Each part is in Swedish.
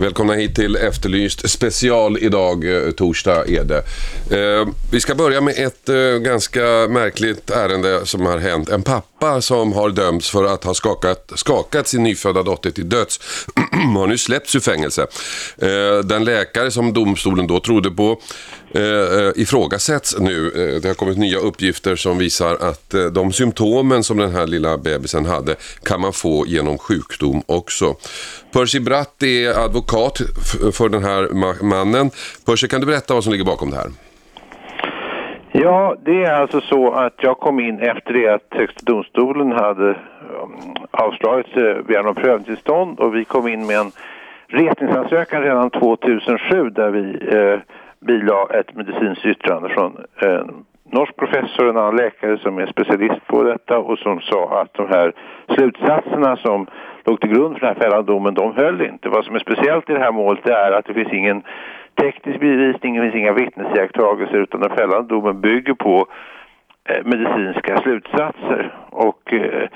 Välkomna hit till Efterlyst special idag, eh, torsdag är det. Eh, vi ska börja med ett eh, ganska märkligt ärende som har hänt. En pappa som har dömts för att ha skakat, skakat sin nyfödda dotter till döds har nu släppts ur fängelse. Eh, den läkare som domstolen då trodde på Eh, eh, ifrågasätts nu. Eh, det har kommit nya uppgifter som visar att eh, de symptomen som den här lilla bebisen hade kan man få genom sjukdom också. Percy Bratt är advokat för den här mannen. Percy, kan du berätta vad som ligger bakom det här? Ja, det är alltså så att jag kom in efter det att Högsta domstolen hade um, avslagit begäran om prövningstillstånd och vi kom in med en retningsansökan redan 2007 där vi eh, bilade ett medicinskt yttrande från en norsk professor och en annan läkare som är specialist på detta och som sa att de här slutsatserna som låg till grund för den här fällande domen, de höll inte. Vad som är speciellt i det här målet det är att det finns ingen teknisk bevisning, det finns inga vittnesiakttagelser utan den fällande domen bygger på eh, medicinska slutsatser. Och eh,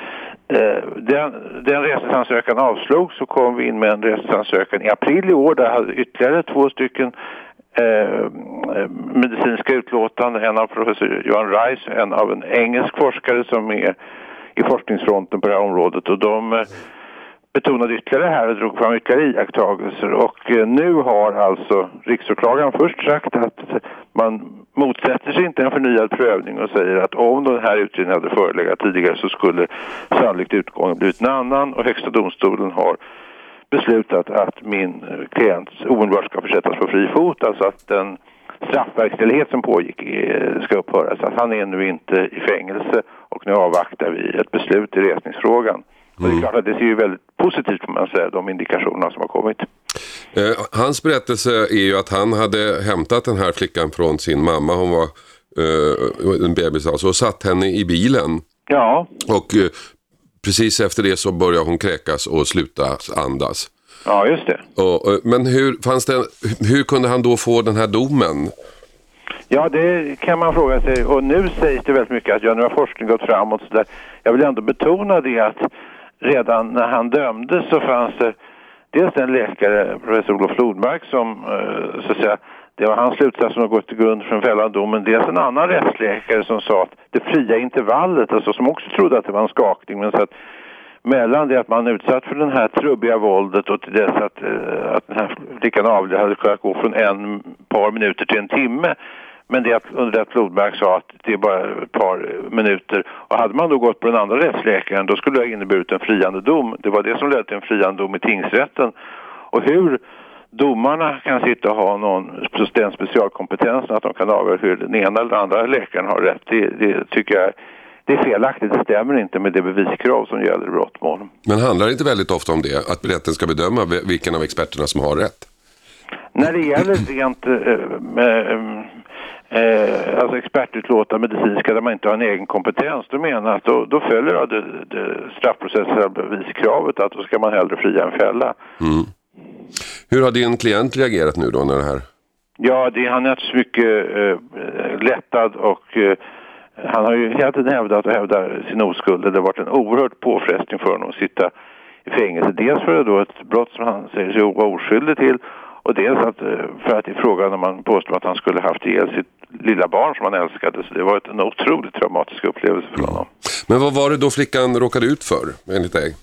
eh den, den reseansökan avslogs så kom vi in med en reseansökan i april i år där hade ytterligare två stycken Eh, eh, medicinska utlåtanden, en av professor Johan Rice en av en engelsk forskare som är i forskningsfronten på det här området. Och de eh, betonade ytterligare här och drog fram ytterligare iakttagelser. Och eh, nu har alltså riksåklagaren först sagt att man motsätter sig inte en förnyad prövning och säger att om den här utredningen hade förelegat tidigare så skulle sannolikt utgången blivit en annan och Högsta domstolen har beslutat att min eh, klient omedelbart ska försättas på fri fot, alltså att den straffverkställighet som pågick eh, ska upphöra. Så att han är nu inte i fängelse och nu avvaktar vi ett beslut i resningsfrågan. Och det är klart att det ser ju väldigt positivt får man säga, de indikationerna som har kommit. Eh, hans berättelse är ju att han hade hämtat den här flickan från sin mamma. Hon var eh, en bebis alltså och satt henne i bilen. Ja, Och eh, precis efter det så började hon kräkas och sluta andas. ja just det. Och, men hur, fanns det, hur kunde han då få den här domen? Ja, det kan man fråga sig. Och nu sägs det väldigt mycket att ja, nu har forskningen gått framåt. Så där. Jag vill ändå betona det att redan när han dömdes så fanns det dels en läkare, professor Olof Flodmark, som eh, så att säga, det var hans slutsats som har gått till grund för den fällande domen. Dels en annan rättsläkare som sa att det fria intervallet, alltså som också trodde att det var en skakning, men så att mellan det att man är utsatt för det här trubbiga våldet och till dess att, eh, att den här flickan avled hade kunnat gå från en par minuter till en timme. Men det att, under det att Flodmark sa att det är bara ett par minuter. Och hade man då gått på den andra rättsläkaren då skulle det ha inneburit en friande dom. Det var det som ledde till en friande dom i tingsrätten. Och hur domarna kan sitta och ha någon den specialkompetensen att de kan avgöra hur den ena eller andra läkaren har rätt. Det, det tycker jag det är felaktigt. Det stämmer inte med det beviskrav som gäller i brottmål. Men handlar det inte väldigt ofta om det? Att rätten ska bedöma vi- vilken av experterna som har rätt? När det gäller rent eh, eh, alltså expertutlåtande medicinska där man inte har en egen kompetens, då menar att då, då följer det, det straffprocessuella beviskravet att då ska man hellre fria än fälla. Hur har din klient reagerat nu då när det här? Ja, det, han är naturligtvis mycket eh, lättad och eh, han har ju hela tiden hävdat och hävdar sin oskuld. Det har varit en oerhört påfrestning för honom att sitta i fängelse. Dels för då ett brott som han säger sig vara oskyldig till och dels att, eh, för att är frågan om man påstår att han skulle haft ihjäl sitt lilla barn som han älskade. Så det var ett- en otroligt traumatisk upplevelse för honom. Men vad var det då flickan råkade ut för enligt dig?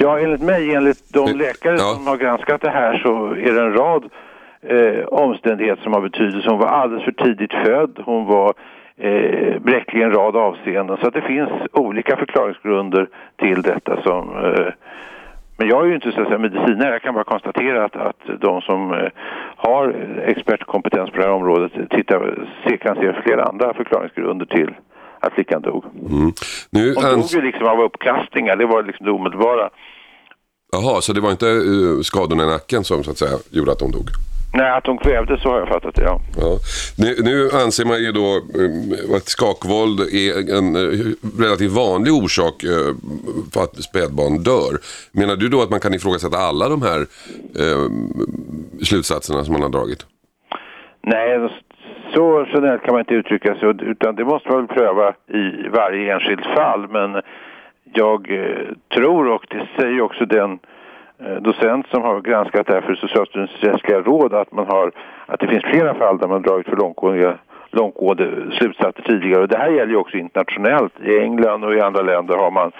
Ja, enligt mig, enligt de läkare ja. som har granskat det här så är det en rad eh, omständigheter som har betydelse. Hon var alldeles för tidigt född, hon var eh, bräcklig i en rad avseenden. Så att det finns olika förklaringsgrunder till detta som eh, men jag är ju inte så att säga medicinare, jag kan bara konstatera att, att de som eh, har expertkompetens på det här området tittar, kan se flera andra förklaringsgrunder till att flickan dog. Mm. Nu Hon dog ans- ju liksom av uppkastningar, det var liksom det omedelbara. Jaha, så det var inte uh, skadorna i nacken som så att säga gjorde att hon dog? Nej, att de kvävdes så har jag fattat det, ja. Ja. Nu, nu anser man ju då eh, att skakvåld är en eh, relativt vanlig orsak eh, för att spädbarn dör. Menar du då att man kan ifrågasätta alla de här slutsatserna som man har dragit? Nej, så generellt kan man inte uttrycka sig utan det måste man väl pröva i varje enskilt fall. Men jag eh, tror och det säger också den eh, docent som har granskat det här för Socialstyrelsens rättsliga råd att man har att det finns flera fall där man dragit för långtgående, långtgående slutsatser tidigare. Och det här gäller ju också internationellt. I England och i andra länder har man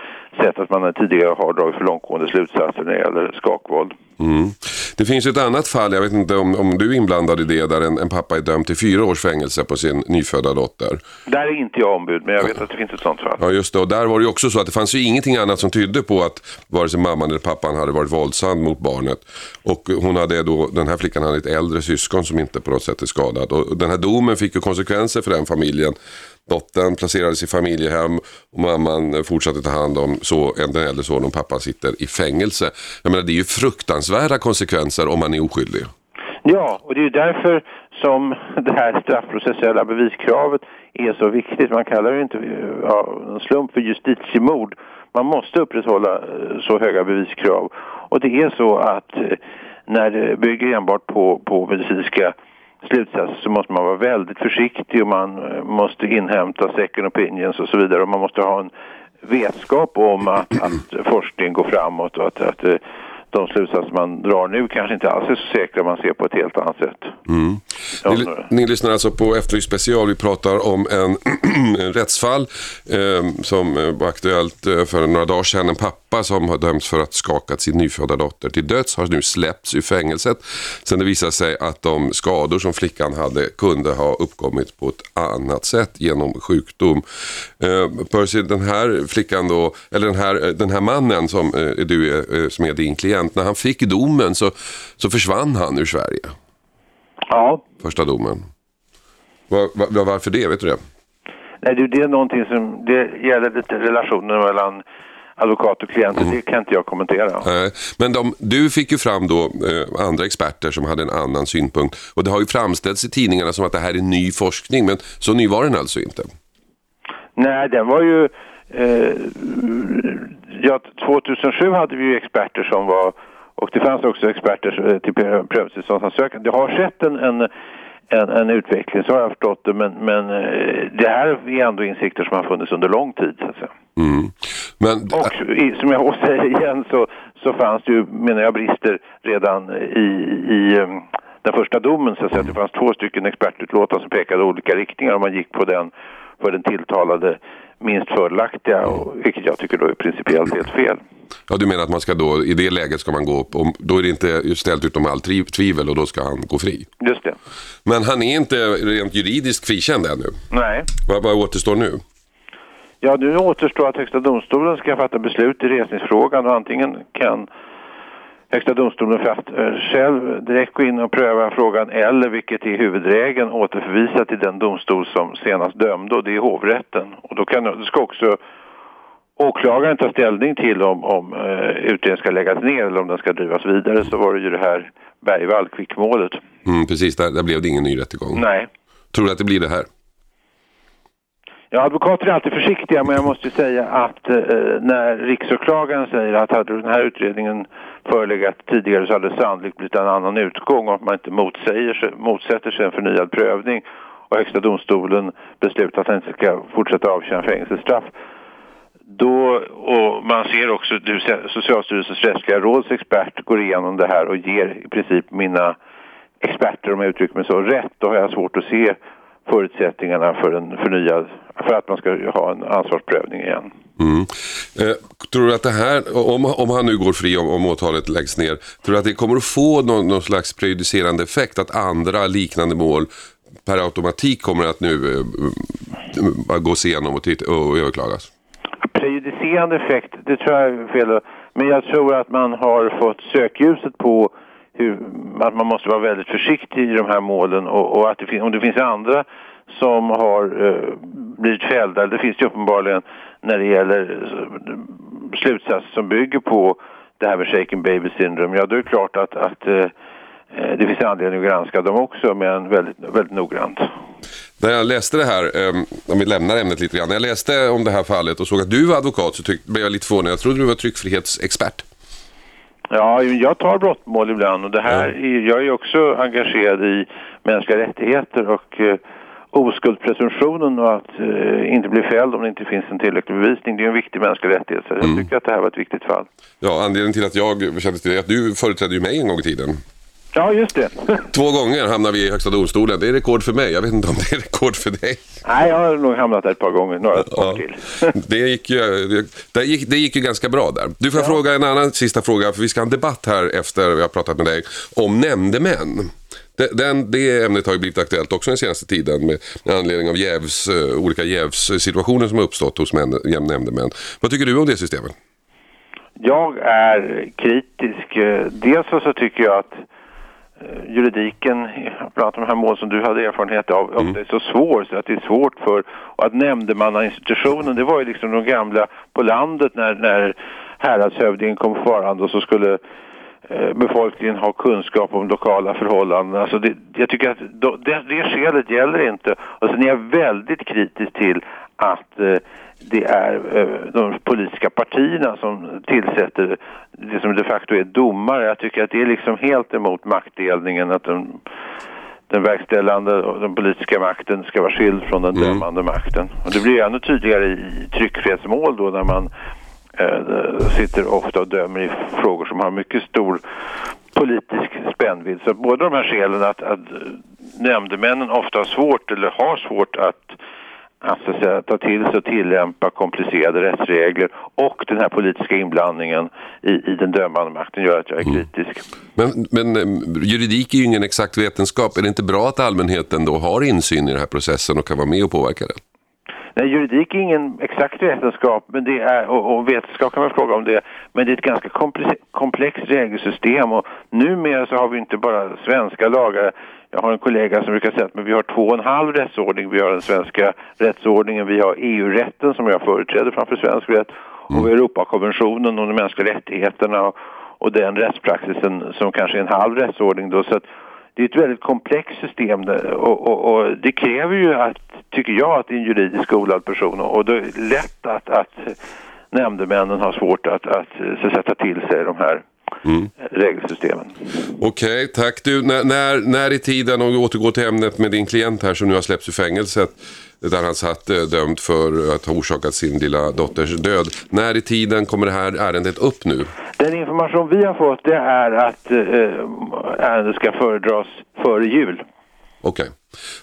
sett att man tidigare har dragit för långtgående slutsatser när det gäller skakvåld. Mm. Det finns ett annat fall, jag vet inte om, om du är inblandad i det, där en, en, pappa är dömd till fyra års fängelse på sin nyfödda dotter. Där är inte jag ombud, men jag vet att det finns ett sånt fall. Ja, just det. Och där var det ju också så att det fanns ju ingenting annat som tydde på att vare sig mamman eller pappan hade varit våldsam mot barnet. Och hon hade då, den här flickan hade ett äldre syskon som inte på något sätt är skadad. Och den här domen fick ju konsekvenser för den familjen. Dottern placerades i familjehem och mamman eh, fortsatte ta hand om så, den äldre sonen och pappan sitter i fängelse. Jag menar det är ju fruktansvärda konsekvenser om man är oskyldig. Ja, och det är ju därför som det här straffprocessuella beviskravet är så viktigt. Man kallar det inte eh, ja, en slump för justitiemord. Man måste upprätthålla eh, så höga beviskrav. Och det är så att när det bygger enbart på, på medicinska slutsats så måste man vara väldigt försiktig och man eh, måste inhämta second opinions och så vidare. Och man måste ha en vetskap om att, att forskningen går framåt och att, att eh, de slutsatser man drar nu kanske inte alls är så säkra man ser på ett helt annat sätt. Mm. Ni, ni, lyssnar alltså på Efterlyst special. Vi pratar om en, en rättsfall eh, som var aktuellt eh, för några dagar sedan. En pappa som har dömts för att skakat sin nyfödda dotter till döds har nu släppts ur fängelset. Sen det visade sig att de skador som flickan hade kunde ha uppkommit på ett annat sätt genom sjukdom. Eh, Percy, den här flickan då, eller den här, den här mannen som, eh, du är, eh, som är din klient klient. När han fick domen så, så försvann han ur Sverige. Ja. Första domen. Var, var, varför det? Vet du det? Nej, det är någonting som det gäller lite relationen mellan advokat och klient. Mm. Det kan inte jag kommentera. Nej, men de, du fick ju fram då eh, andra experter som hade en annan synpunkt. Och det har ju framställts i tidningarna som att det här är ny forskning. Men så ny var den alltså inte? Nej, den var ju... Eh, ja, 2007 hade vi ju experter som var, och det fanns också experter eh, till prövningstillståndsansökan. Det har skett en, en, en, en, utveckling, så har jag förstått det, men, men eh, det här är ändå insikter som har funnits under lång tid. Så att säga. Mm. Men... Och som jag säger igen så, så fanns det ju, menar jag, brister redan i, i um, den första domen. Så att säga. Det fanns två stycken expertutlåtanden som pekade i olika riktningar och man gick på den för den tilltalade minst fördelaktiga, och, vilket jag tycker då är principiellt helt fel. Ja, du menar att man ska då, i det läget ska man gå upp, om, då är det inte ställt utom all tvivel och då ska han gå fri? Just det. Men han är inte rent juridiskt frikänd ännu? Nej. Vad, vad återstår nu? Ja, nu återstår att Högsta domstolen ska fatta beslut i resningsfrågan och antingen kan Högsta domstolen för att eh, själv direkt gå in och pröva frågan eller, vilket är huvudregeln, återförvisa till den domstol som senast dömde och det är hovrätten. Och då, kan, då ska också åklagaren ta ställning till om, om uh, utredningen ska läggas ner eller om den ska drivas vidare. Så var det ju det här Bergvall, kvickmålet. Mm, precis, där, där blev det ingen ny rättegång. Nej. Tror du att det blir det här? Ja, advokater är alltid försiktiga men jag måste säga att eh, när riksåklagaren säger att hade den här utredningen förelegat tidigare så hade det sannolikt blivit en annan utgång och att man inte motsäger motsätter sig en förnyad prövning och Högsta domstolen beslutar att han inte ska fortsätta avtjäna fängelsestraff. Då, och man ser också att Socialstyrelsens rättsliga råds expert går igenom det här och ger i princip mina experter, om jag uttrycker mig så, rätt. Då har jag svårt att se förutsättningarna för en förnyad, för att man ska ha en ansvarsprövning igen. Mm. Eh, tror du att det här, om, om han nu går fri om, om åtalet läggs ner, tror du att det kommer att få någon, någon slags prejudicerande effekt? Att andra liknande mål per automatik kommer att nu eh, gås igenom och, titta, och överklagas? Prejudicerande effekt, det tror jag är fel. Men jag tror att man har fått sökljuset på hur, att man måste vara väldigt försiktig i de här målen och, och att det om det finns andra som har eh, blivit fällda, det finns ju uppenbarligen när det gäller eh, slutsatser som bygger på det här med shaken baby syndrome, ja då är det klart att, att eh, eh det finns anledning att granska dem också, men väldigt, väldigt noggrant. När jag läste det här, eh, om vi lämnar ämnet lite grann. När jag läste om det här fallet och såg att du var advokat så tyck, blev jag lite förvånad. Jag trodde du var tryckfrihetsexpert. Ja, jag tar brottmål ibland och det här är, jag är också engagerad i mänskliga rättigheter och eh, oskuldpresumtionen och att eh, inte bli fälld om det inte finns en tillräcklig bevisning. Det är en viktig mänsklig rättighet. Så jag Mm. tycker att det här var ett viktigt fall. Ja, anledningen till att jag kände till det är att du företrädde ju mig en gång i tiden. Ja, just det. Två gånger hamnade vi i Högsta domstolen. Det är rekord för mig. Jag vet inte om det är rekord för dig. Nej, jag har nog hamnat där ett par gånger, några Ja. till. Det gick, ju, det, gick, det gick ju ganska bra där. Du får jag fråga en annan sista fråga, för vi ska ha en debatt här efter vi har pratat med dig om nämndemän. Den, det ämnet har ju blivit aktuellt också den senaste tiden med, med anledning av jävs, eh, olika jävssituationer som har uppstått hos män, nämndemän. Vad tycker du om det systemet? Jag är kritisk. Eh, Dels så, tycker jag att eh, juridiken, bland annat de här mål som du hade erfarenhet av, Mm. ofta är så svår så att det är svårt för och att nämndemannainstitutionen, det var ju liksom de gamla på landet när, när häradshövdingen kom farande och så skulle eh, befolkningen ha kunskap om lokala förhållanden. Alltså det, jag tycker att då, det, det skälet gäller inte. Och sen är jag väldigt kritisk till att eh, det är eh, de politiska partierna som tillsätter det som de facto är domare. Jag tycker att det är liksom helt emot maktdelningen att den, den verkställande och den politiska makten ska vara skild från den dömande makten. Och det blir ännu tydligare i tryckfrihetsmål då när man eh, sitter ofta och dömer i frågor som har mycket stor politisk spännvidd. Så båda de här skälen att, att nämndemännen ofta har svårt eller har svårt att att, så att säga, ta till sig och tillämpa komplicerade rättsregler och den här politiska inblandningen i, i den dömande makten gör att jag är kritisk. Men, men eh, juridik är ju ingen exakt vetenskap. Är det inte bra att allmänheten då har insyn i den här processen och kan vara med och påverka den? Nej, juridik är ingen exakt vetenskap, men det är, och, och vetenskap kan man fråga om det, men det är ett ganska komplex, komplext regelsystem och numera så har vi inte bara svenska lagar. Jag har en kollega som brukar säga att men vi har två och en halv rättsordning. Vi har den svenska rättsordningen, vi har EU-rätten som jag företräder framför svensk rätt och vi har Europakonventionen om de mänskliga rättigheterna och, och den rättspraxisen som kanske är en halv rättsordning då. Så att det är ett väldigt komplext system och, och, och det kräver ju att, tycker jag, att det är en juridiskt skolad person och det är lätt att, att nämndemännen har svårt att, att så sätta till sig de här regelsystemen. Okej, tack du. När, när, när i tiden, om vi återgår till ämnet med din klient här som nu har släppts ur fängelset, där han satt eh, dömd för att ha orsakat sin lilla dotters död. När i tiden kommer det här ärendet upp nu? Den information vi har fått det är att eh, ärendet ska föredras före jul. Okej.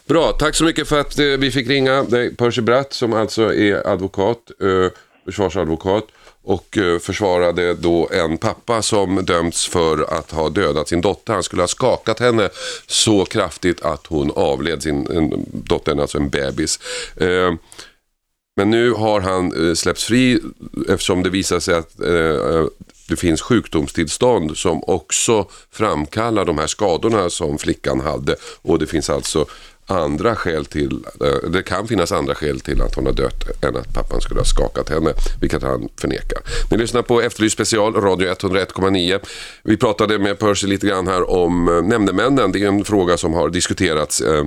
Bra, tack så mycket för att eh, vi fick ringa dig Percy Bratt som alltså är advokat, eh, försvarsadvokat och eh, försvarade då en pappa som dömts för att ha dödat sin dotter. Han skulle ha skakat henne så kraftigt att hon avled, sin en, dottern, alltså en bebis. Eh, men nu har han eh, släppts fri eftersom det visar sig att eh, eh det finns sjukdomstillstånd som också framkallar de här skadorna som flickan hade. Och det finns alltså andra skäl till, eh, det kan finnas andra skäl till att hon har dött än att pappan skulle ha skakat henne, vilket han förnekar. Ni lyssnar på Efterlyst special, radio 101,9. Vi pratade med Percy lite grann här om eh, nämndemännen. Det är en fråga som har diskuterats eh,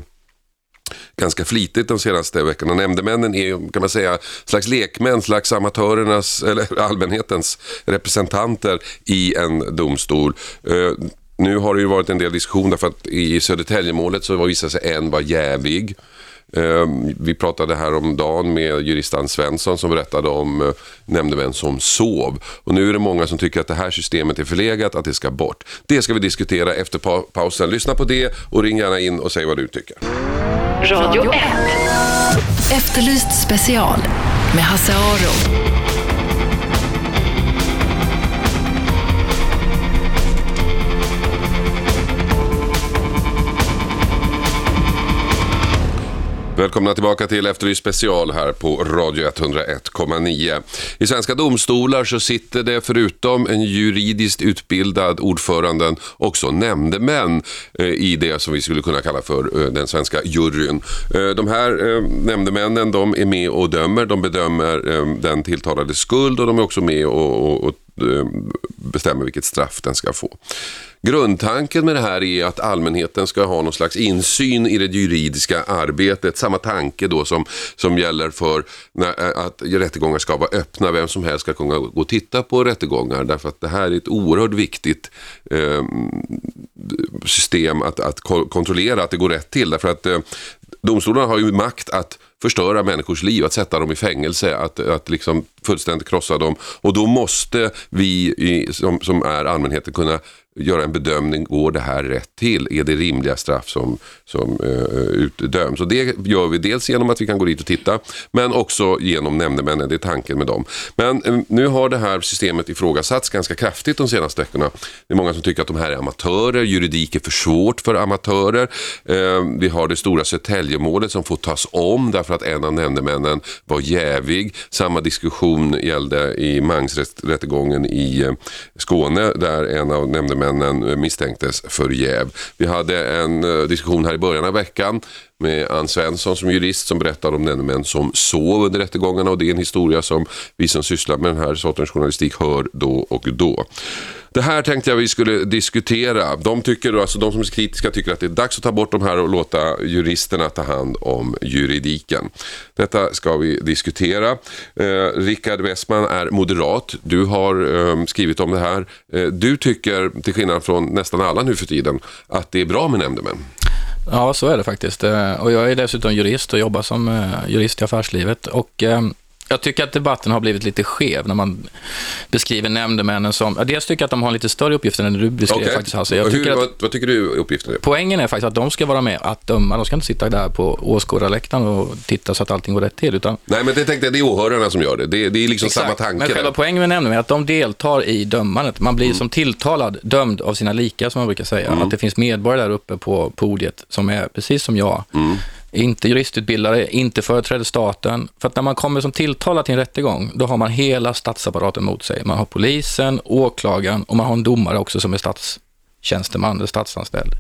ganska flitigt de senaste veckorna. Nämndemännen är kan man säga slags lekmän, slags amatörernas eller allmänhetens representanter i en domstol. Nu har det ju varit en del diskussion därför att i Södertäljemålet så visade sig en vara jävig. Eh, Vi pratade här om dagen med juristan Svensson som berättade om eh, nämndemän som sov. Och nu är det många som tycker att det här systemet är förlegat, att det ska bort. Det ska vi diskutera efter pa- pausen. Lyssna på det och ring gärna in och säg vad du tycker. Radio 1. Efterlyst special med Hasse Aro. Välkomna tillbaka till Efterlyst special här på Radio 101,9. I svenska domstolar så sitter det förutom en juridiskt utbildad ordföranden också nämndemän eh, i det som vi skulle kunna kalla för eh, den svenska juryn. Eh, de här nämndemännen de är med och dömer, de bedömer den tilltalades skuld och de är också med och, och, och Eh, bestämmer vilket straff den ska få. Grundtanken med det här är att allmänheten ska ha någon slags insyn i det juridiska arbetet. Samma tanke då som, som gäller för när, eh, att rättegångar ska vara öppna. Vem som helst ska kunna gå och titta på rättegångar därför att det här är ett oerhört viktigt eh, system att, att kontrollera att det går rätt till. Därför att eh, domstolarna har ju makt att förstöra människors liv, att sätta dem i fängelse, att, att liksom fullständigt krossa dem. Och då måste vi i, som, som är allmänheten kunna göra en bedömning, går det här rätt till? Är det rimliga straff som, som uh, utdöms? Och det gör vi dels genom att vi kan gå dit och titta, men också genom nämndemännen, det är tanken med dem. Men uh, nu har det här systemet ifrågasatts ganska kraftigt de senaste veckorna. Det är många som tycker att de här är amatörer, juridik är för svårt för amatörer. Uh, vi har det stora Södertäljemålet som får tas om därför att en av nämndemännen var jävig. Samma diskussion gällde i Mangsrättegången i eh, Skåne där en av nämndemännen eh, misstänktes för jäv. Vi hade en eh, diskussion här i början av veckan med Ann Svensson som jurist som berättade om nämndemän som sov under rättegångarna och det är en historia som vi som sysslar med den här sortens journalistik hör då och då. Det här tänkte jag vi skulle diskutera. De, tycker, alltså de som är kritiska tycker att det är dags att ta bort de här och låta juristerna ta hand om juridiken. Detta ska vi diskutera. Eh, Rickard Westman är moderat. Du har eh, skrivit om det här. Eh, du tycker, till skillnad från nästan alla nu för tiden, att det är bra med nämndemän. Ja, så är det faktiskt. Eh, och jag är dessutom jurist och jobbar som eh, jurist i affärslivet. Och eh, jag tycker att debatten har blivit lite skev när man beskriver nämndemännen som... Dels tycker jag att de har lite större uppgifter än du beskriver okay. faktiskt Hasse. Jag tycker Hur, att, vad, vad, tycker du uppgiften är? Poängen är faktiskt att de ska vara med att döma. De ska inte sitta där på åskådarläktaren och titta så att allting går rätt till. Utan... Nej, men det tänkte jag, det är åhörarna som gör det. Det, det är liksom Exakt. samma tanke. Men själva poängen med nämndemän är att de deltar i dömandet. Man blir mm. som tilltalad dömd av sina lika, som man brukar säga. Mm. Att det finns medborgare där uppe på podiet som är precis som jag. Mm inte juristutbildade, inte företräder staten. För att när man kommer som tilltalad till en rättegång, då har man hela statsapparaten mot sig. Man har polisen, åklagaren och man har en domare också som är statstjänsteman eller statsanställd.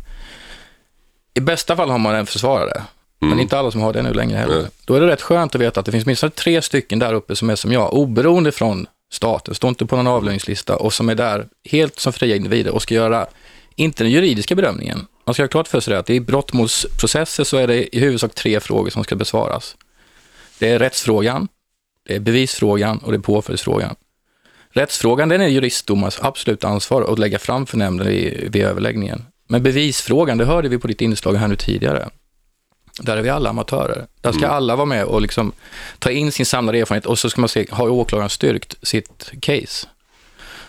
I bästa fall har man en försvarare, mm. men inte alla som har det nu längre heller. Mm. Då är det rätt skönt att veta att det finns åtminstone tre stycken där uppe som är som jag, oberoende från staten, står inte på någon avlöningslista och som är där helt som fria individer och ska göra, inte den juridiska bedömningen, man ska ha klart för sig att i brottmålsprocesser så är det i huvudsak tre frågor som ska besvaras. Det är rättsfrågan, det är bevisfrågan och det är påföljdsfrågan. Rättsfrågan den är juristdomars absolut ansvar att lägga fram för nämnden vid, vid överläggningen. Men bevisfrågan, det hörde vi på ditt inslag här nu tidigare. Där är vi alla amatörer. Där ska mm. alla vara med och liksom ta in sin samlade erfarenhet och så ska man se, har åklagaren styrkt sitt case?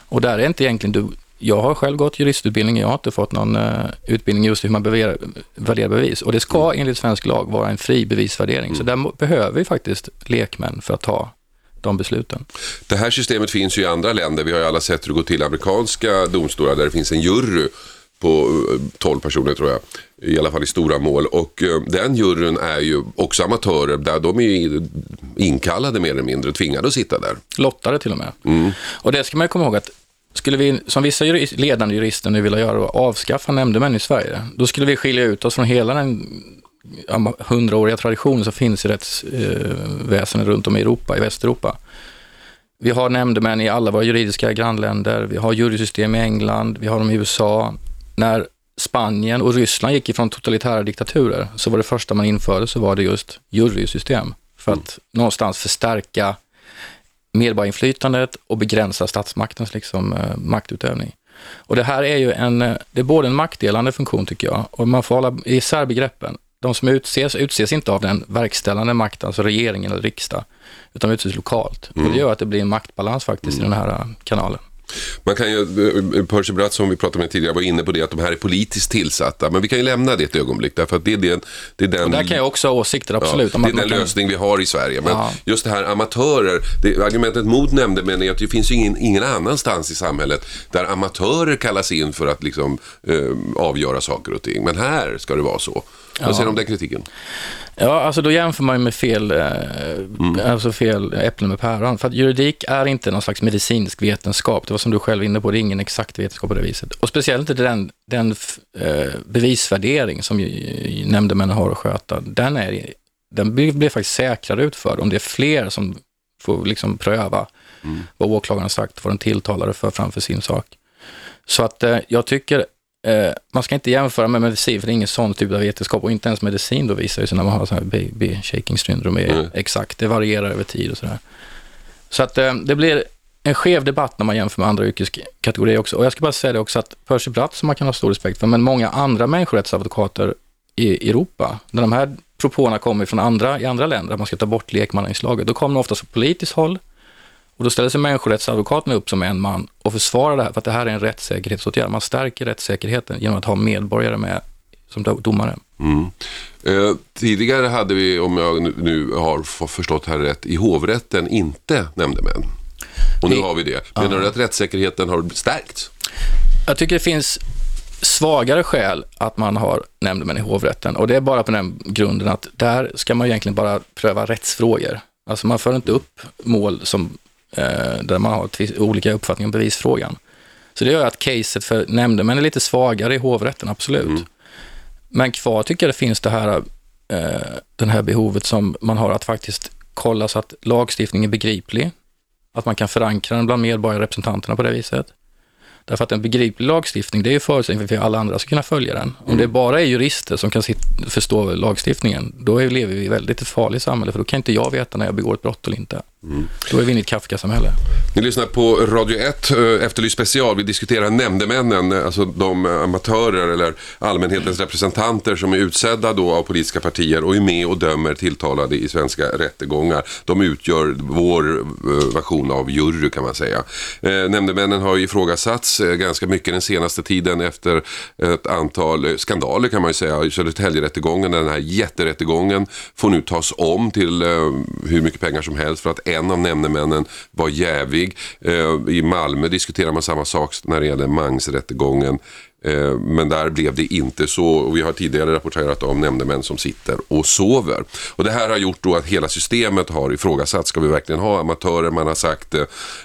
Och där är inte egentligen du, jag har själv gått juristutbildning, jag har inte fått någon uh, utbildning just i hur man värderar bevis. Och det ska mm. enligt svensk lag vara en fri bevisvärdering. Mm. Så där behöver vi faktiskt lekmän för att ta de besluten. Det här systemet finns ju i andra länder. Vi har ju alla sett hur det går till amerikanska domstolar där det finns en jury på 12 eh, personer tror jag. I alla fall i stora mål. Och uh, den juryn är ju också amatörer. Där de är inkallade mer eller mindre, tvingade att sitta där. Lottade till och med. Mm. Och det ska man komma ihåg att skulle vi, som vissa jurist, ledande jurister nu vill göra, avskaffa nämndemän i Sverige, då skulle vi skilja ut oss från hela den hundraåriga tradition som finns i rättsväsendet eh, runt om i Europa, i Västeuropa. Vi har nämndemän i alla våra juridiska grannländer, vi har jurysystem i England, vi har dem i USA. När Spanien och Ryssland gick ifrån totalitära diktaturer så var det första man införde så var det just jurysystem för att mm. någonstans förstärka medborgarinflytandet och begränsa statsmaktens liksom, eh, maktutövning. Och det här är ju en, eh, det är både en maktdelande funktion tycker jag, och man får hålla isär begreppen. De som utses, utses inte av den verkställande makten, alltså regeringen eller riksdag, utan utses lokalt. Mm. Och det gör att det blir en maktbalans faktiskt mm. i den här eh, kanalen. Man kan ju, eh, Percy Bratt som vi pratade med tidigare var inne på det att de här är politiskt tillsatta. Men vi kan ju lämna det ett ögonblick därför att det är, det, det är den... Och där kan jag också ha åsikter, absolut. Ja, det är den kan... lösning vi har i Sverige. Men ja. just det här amatörer, det, argumentet mot nämndemän är att det finns ju ingen, ingen annanstans i samhället där amatörer kallas in för att liksom, eh, avgöra saker och ting. Men här ska det vara så. Vad säger du om den kritiken? Ja, alltså då jämför man ju med fel, eh, mm. alltså fel äpplen med päron. För att juridik är inte någon slags medicinsk vetenskap. Det var som du själv inne på, det är ingen exakt vetenskap på det viset. Och speciellt inte den, den eh, bevisvärdering som nämndemännen har att sköta. Den, är, den blir, faktiskt säkrare utförd om det är fler som får liksom pröva vad åklagaren har sagt, vad den tilltalade för framför sin sak. Så att eh, jag tycker eh, man ska inte jämföra med medicin, för det är ingen sån typ av vetenskap och inte ens medicin då visar det sig när man har så här baby shaking syndrom är Mm. exakt, det varierar över tid och sådär. Så att eh, det blir en skev debatt när man jämför med andra yrkeskategorier också. Och jag ska bara säga det också att Percy Bratt, som man kan ha stor respekt för, men många andra människorättsadvokater i Europa, när de här propåerna kommer från andra, i andra länder, att man ska ta bort lekmannainslaget, då kommer de ofta från politiskt håll. Och då ställer sig människorättsadvokaterna upp som en man och försvarar det här, för att det här är en rättssäkerhetsåtgärd. Man stärker rättssäkerheten genom att ha medborgare med som do- domare. Eh, tidigare hade vi, om jag nu, nu har förstått här rätt, i hovrätten inte nämndemän. Och nu I- har vi det. Menar du att rättssäkerheten har stärkts? Jag tycker det finns svagare skäl att man har nämndemän i hovrätten och det är bara på den grunden att där ska man egentligen bara pröva rättsfrågor. Alltså man för inte upp mål som, där man har olika uppfattningar om bevisfrågan. Så det gör att caset för nämndemän är lite svagare i hovrätten, absolut. Men kvar tycker jag det finns det här, eh, den här behovet som man har att faktiskt kolla så att lagstiftningen är begriplig, att man kan förankra den bland medborgarrepresentanterna på det viset. Därför att en begriplig lagstiftning, det är ju förutsättningen för att alla andra ska kunna följa den. Om det bara är jurister som kan förstå lagstiftningen, då lever vi i väldigt ett farligt samhälle, för då kan inte jag veta när jag begår ett brott eller inte. Då är vi inne i ett Kafka-samhälle. Ni lyssnar på Radio 1, eh, Efterlyst special. Vi diskuterar nämndemännen, eh, alltså de eh, amatörer eller allmänhetens representanter som är utsedda då av politiska partier och är med och dömer tilltalade i svenska rättegångar. De utgör vår version av jury kan man säga. Nämndemännen har ju ifrågasatts ganska mycket den senaste tiden efter ett antal skandaler kan man ju säga. Södertäljerättegången, den här jätterättegången, får nu tas om till hur mycket pengar som helst för att en av nämndemännen var jävig. Eh, I Malmö diskuterar man samma sak när det gäller Mangsrättegången. Eh, men där blev det inte så och vi har tidigare rapporterat om nämndemän som sitter och sover. Och det här har gjort då att hela systemet har ifrågasatt. Ska vi verkligen ha amatörer? Man har sagt eh,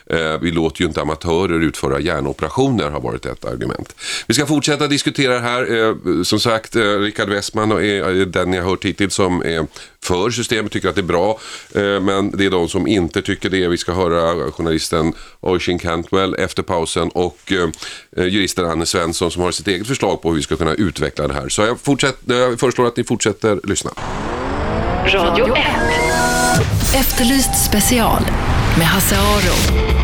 eh vi låter ju inte amatörer utföra hjärnoperationer har varit ett argument. Vi ska fortsätta diskutera det här. Eh, Som sagt, eh, Rickard Westman är eh, den jag har hört hittills som är för systemet, tycker att det är bra. Men det är de som inte tycker det. Vi ska höra journalisten Oisin Cantwell efter pausen och juristen Anne Svensson som har sitt eget förslag på hur vi ska kunna utveckla det här. Så jag, fortsätt, jag föreslår att ni fortsätter lyssna. Radio 1. Efterlyst special med Hasse Aro.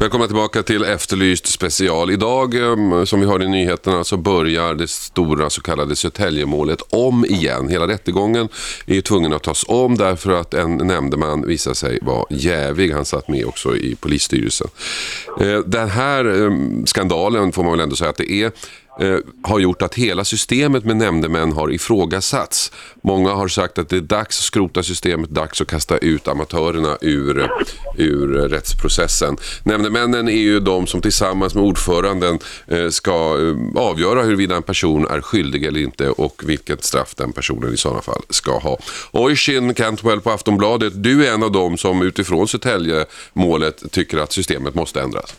Välkomna tillbaka till Efterlyst special. Idag, ehm, som vi hörde i nyheterna, så börjar det stora så kallade Södertäljemålet om igen. Hela rättegången är ju tvungen att tas om därför att en nämndeman visar sig vara jävig. Han satt med också i polisstyrelsen. Eh, den här ehm, skandalen, får man väl ändå säga att det är, eh, har gjort att hela systemet med nämndemän har ifrågasatts. Många har sagt att det är dags att skrota systemet, dags att kasta ut amatörerna ur, ur rättsprocessen. Nämndemännen är ju de som tillsammans med ordföranden eh, ska eh, avgöra huruvida en person är skyldig eller inte och vilket straff den personen i sådana fall ska ha. Oisin Cantwell på Aftonbladet, du är en av dem som utifrån Södertälje-målet tycker att systemet måste ändras.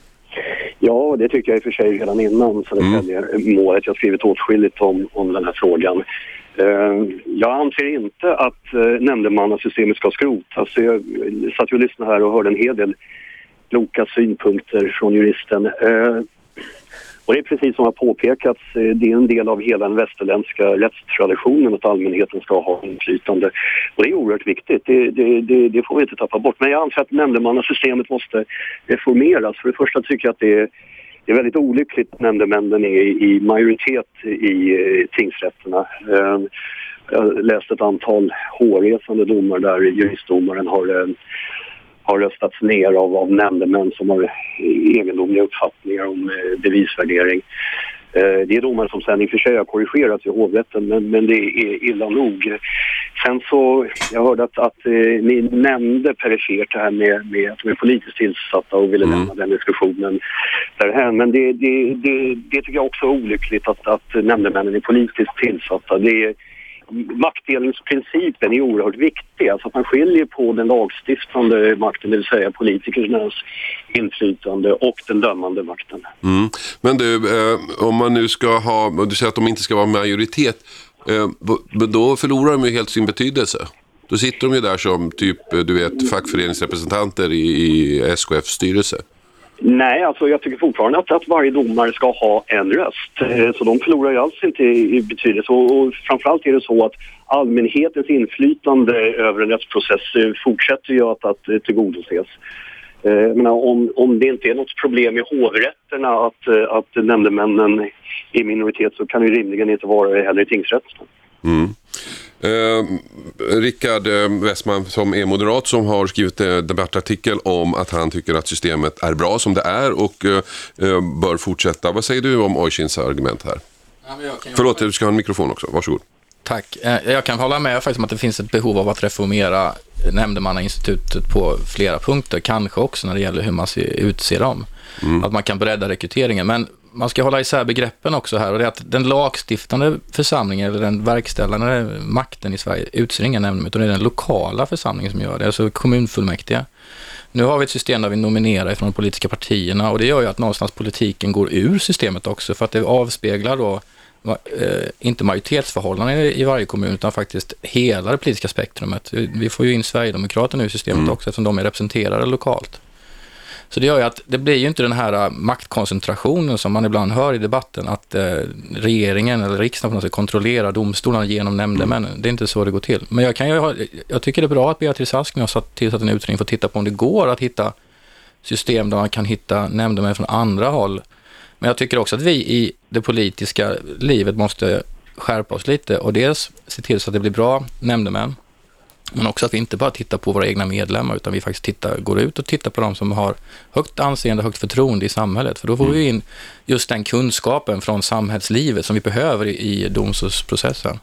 Ja, det tycker jag i och för sig redan innan Södertälje-målet. Jag har skrivit åtskilligt om, om den här frågan. Eh, jag anser inte att uh, nämndemannasystemet ska skrotas. Jag satt och lyssnade här och hörde en hel del kloka synpunkter från juristen. Eh, och det är precis som har påpekats, eh, det är en del av hela den västerländska rättstraditionen att allmänheten ska ha inflytande. Och det är oerhört viktigt, det, det, det, det får vi inte tappa bort. Men jag anser att nämndemannasystemet måste reformeras. För det första tycker jag att det är, det är väldigt olyckligt att nämndemännen är i majoritet i tingsrätterna. Ehm, jag läste ett antal hårresande domar där juristdomaren har ehm, har röstats ner av, av nämndemän som har egendomliga uppfattningar om eh, bevisvärdering. Eh, det är domar som sen i och för sig har korrigerats i hovrätten men, men det är illa nog. Sen så, jag hörde att, att eh, ni nämnde perifert det här med, med att de är politiskt tillsatta och ville lämna den diskussionen därhän. Men det, det, det, det tycker jag också är olyckligt att, att nämndemännen är politiskt tillsatta. Det är, maktdelningsprincipen är oerhört viktig. Alltså att man skiljer på den lagstiftande makten, det vill säga politikernas inflytande och den dömande makten. Mm. Men du, eh, om man nu ska ha, du säger att de inte ska vara majoritet, eh, då förlorar de ju helt sin betydelse. Då sitter de ju där som typ, eh, du vet, fackföreningsrepresentanter i, i SKFs styrelse. Nej, alltså jag tycker fortfarande att, att varje domare ska ha en röst. Eh, så de förlorar ju alls inte i, betydelse. Och, och framförallt är det så att allmänhetens inflytande över en rättsprocess eh, fortsätter ju att, att eh, tillgodoses. menar, om, om det inte är något problem i hovrätterna att, att nämndemännen är minoritet så kan det rimligen inte vara det heller i tingsrätten. Mm. Eh, Rickard eh, Westman som är moderat som har skrivit en debattartikel om att han tycker att systemet är bra som det är och eh, eh bör fortsätta. Vad säger du om Oisins argument här? Ja, Förlåt, du ska ha en mikrofon också. Varsågod. Tack. Eh, jag kan hålla med faktiskt om att det finns ett behov av att reformera nämndemannainstitutet på flera punkter, kanske också när det gäller hur man utser dem. Mm. Att man kan bredda rekryteringen. Men man ska hålla isär begreppen också här och det är att den lagstiftande församlingen eller den verkställande makten i Sverige utser inga nämndemän utan det är den lokala församlingen som gör det, alltså kommunfullmäktige. Nu har vi ett system där vi nominerar från de politiska partierna och det gör ju att någonstans politiken går ur systemet också för att det avspeglar då eh, inte majoritetsförhållanden i varje kommun utan faktiskt hela det politiska spektrumet. Vi får ju in Sverigedemokraterna i systemet mm. också eftersom de är representerade lokalt. Så det gör ju att det blir ju inte den här äh, maktkoncentrationen som man ibland hör i debatten, att eh, regeringen eller riksdagen ska kontrollera domstolarna genom nämndemännen. Det är inte så det går till. Men jag, kan ju jag tycker det är bra att Beatrice Ask nu har tillsatt en utredning för att titta på om det går att hitta system där man kan hitta nämndemän från andra håll. Men jag tycker också att vi i det politiska livet måste skärpa oss lite och dels se till så att det blir bra nämndemän men också att vi inte bara tittar på våra egna medlemmar utan vi faktiskt tittar, går ut och tittar på de som har högt anseende, högt förtroende i samhället. För då får mm. vi in just den kunskapen från samhällslivet som vi behöver i, domstolsprocessen.